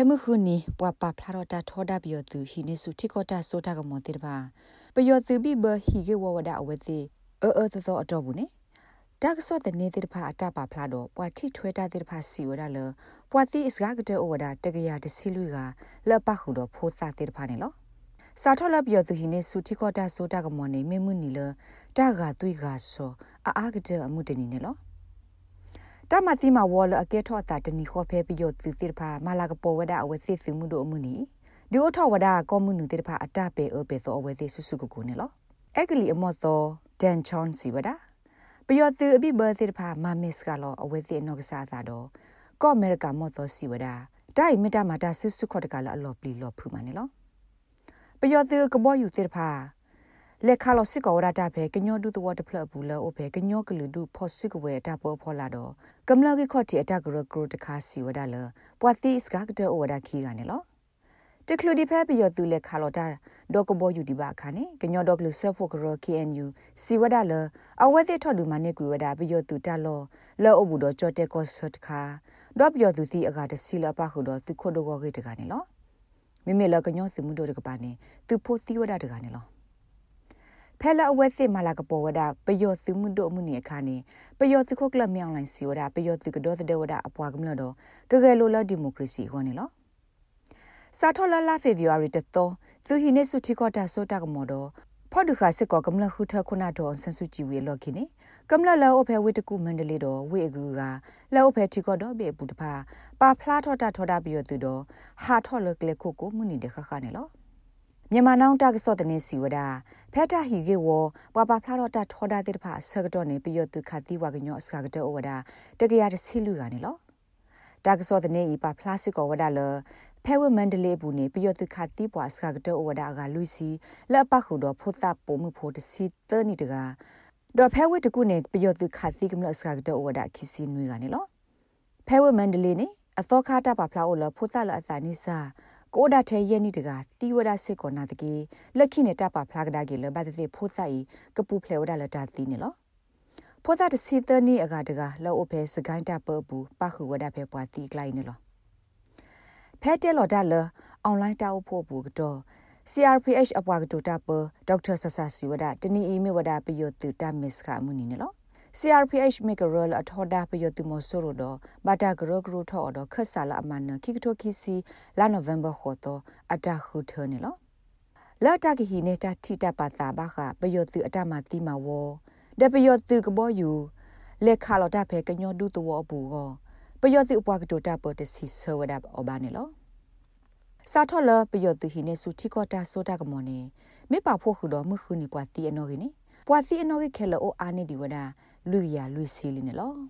ဲမှုခုနီပွာပါဖလာတော့တာထောဒါပြီးသူဟိနေစုတိကောတာဆိုတာကမောတေတပါပယောသူပြီးဘဟီကေဝဝဒအဝဲတိအဲအဲသောအတော့ဘူးနေတာကစောတဲ့နေတဲ့ဖာအတပါဖလာတော့ပွာတိထွဲတာတဲ့ဖာစီဝဒလပွာတိအစကားကတဲ့ဩဝဒတကရတစီလူကလက်ပခုတော့ဖိုးစားတဲ့ဖာနေလောစာထောလပ်ပြောသူဟိနေစုတိကောတာဆိုတာကမောနေမေမှုနီလတာကသွိကဆောအာအာကတဲ့အမှုတနေနေလော တမတိမဝေါ်လအကဲထော့တာတနီခေါ်ဖဲပြီးရသူတိဖာမလာကပေါ်ဝဒအဝစီစုမှုတို့အမှုနီဒီအထော့ဝဒကောမှုနုတိဖာအတပေအပေသောအဝစီဆုစုကိုကိုနေလောအက်ကလီအမော့သောဒန်ချွန်စီဝဒပယောသူအပိဘတိဖာမမစ်ကလောအဝစီနောကစားတာတော့ကောအမေရိကမော့သောစီဝဒဒိုင်မီတာမာတာဆုစုခေါ်တကလာအလောပလီလောဖူမနေလောပယောသူကဘောယူတိဖာ လက်ခါလို့စစ်ကောရတာပဲကညောဒုတဝတ်ဖလဘူးလောအဖေကညောကလူဒုဖောစစ်ကဝဲတာပေါ်ဖောလာတော့ကမ္လကိခော့တီအတကရဂရတခါစီဝဒါလပွာတိစကကတဲ့ဩဝဒါခီကနေလောတကလူဒီဖဲပြီးရသူလက်ခါလို့တာဒေါကဘောယူဒီပါခါနေကညောဒေါကလူဆက်ဖို့ကရ KNU စီဝဒါလအဝဲတဲ့ထော်ဒူမနေကွေဝဒါပြီးရသူတလောလောအဘူတော့ကြော့တဲ့ကော့ဆတ်ခါဒေါပြီးရသူစီအကတစီလပခုတော့သူခို့တော့ဂေတကနေလောမိမိလကညောစီမှုတို့တကပါနေသူဖို့သီဝဒါတကနေလော ဖဲလအဝဲစစ်မလာကပေါ်ဝဒပယောစုမှုတို့မှုနေခါနေပယောစုခုကလမြောင်းလိုင်းစီဝဒပယောစုကဒေါသဒေဝဒအပွားကမလို့တော့ကကဲလိုလဒီမိုကရေစီဟောနေလောစာထောလလာဖေဗူအာရီတတော်သူဟိနေစုတီကောတာဆိုတာကမော်တော့ဖော်ဒုခါစစ်ကောကမလခုထခုနာတော့ဆန်စုကြည်ဝေလော်ခိနေကမလလောအဖေဝိတကုမန္တလေးတော့ဝေအကူကလောအဖေတီကောတော့ဘေပူတဖာပါဖလားထောတာထောတာပြီးရသူတော့ဟာထောလကလေခုကိုမှုနေတခခနဲ့လော မြန်မာနောင်တကစောတနေစီဝဒဖက်တာဟီကေဝပပဖလာတော့တထောဒါတိတဖာဆကတော့နေပြရသူခတိဝကညောစကကတော့ဝဒတကရတစီလူကနေလောတကစောတနေဤပဖလာစစ်ကောဝဒလဖဲဝမန္တလေးဘူးနေပြရသူခတိပွားစကကတော့ဝဒကလူစီလက်ပခုတော့ဖို့တာပုံမှုဖို့တစီတနီတကတော့ဖဲဝတကုနေပြရသူခတိကမလစကကတော့ဝဒခီစီနွေကနေလောဖဲဝမန္တလေးနေအသောခတာပဖလာအိုလဖို့တာလအစာနိစာ ကိုဒါထဲယနီတကတီဝဒစစ်ကောနာတကေလက်ခိနေတပါဖလာကဒါကေလဘတ်တိဖိုးဆိုင်ကပူဖလေဝဒလတာတီနေလောဖိုးတာတစီတနီအကတကလောအဖဲစကိုင်းတာပဘူးပခုဝဒဖဲပွားတီကလိုက်နေလောဖဲတဲလော်ဒါလအွန်လိုင်းတာဖို့ဘူးကတော့ CRPH အပွားကတူတာပဒေါက်တာဆဆစီဝဒတနီအီမီဝဒပယိုတူတာမစ်ခအမှုနီနေလော CRPH make a role အထောဒါပယတုမဆိုရတော့ဘာတာဂရဂရထော်တော့ခဆာလာအမနခိကတိုခီစီလာနိုဗ ెంబర్ ခေါ်တော့အတခုထနေလောလာတကဟီနေတာထိတပါတာဘာခပယတုအတမတိမဝဒပယတုကဘောယူလက်ခါလော်တာဖဲကညောဒုတဝဘူးကောပယတုအပွားကတိုတာပတစီဆောဝဒအဘာနေလောစာထော်လပယတုဟိနေစုတိကောတာဆိုတာကမောနေမေပါဖို့ခုတော့မခုနီပွားတီအနော်ကင်းပွားစီအနော်ကခဲလောအာနေဒီဝဒ လူရလူစီလီနေလော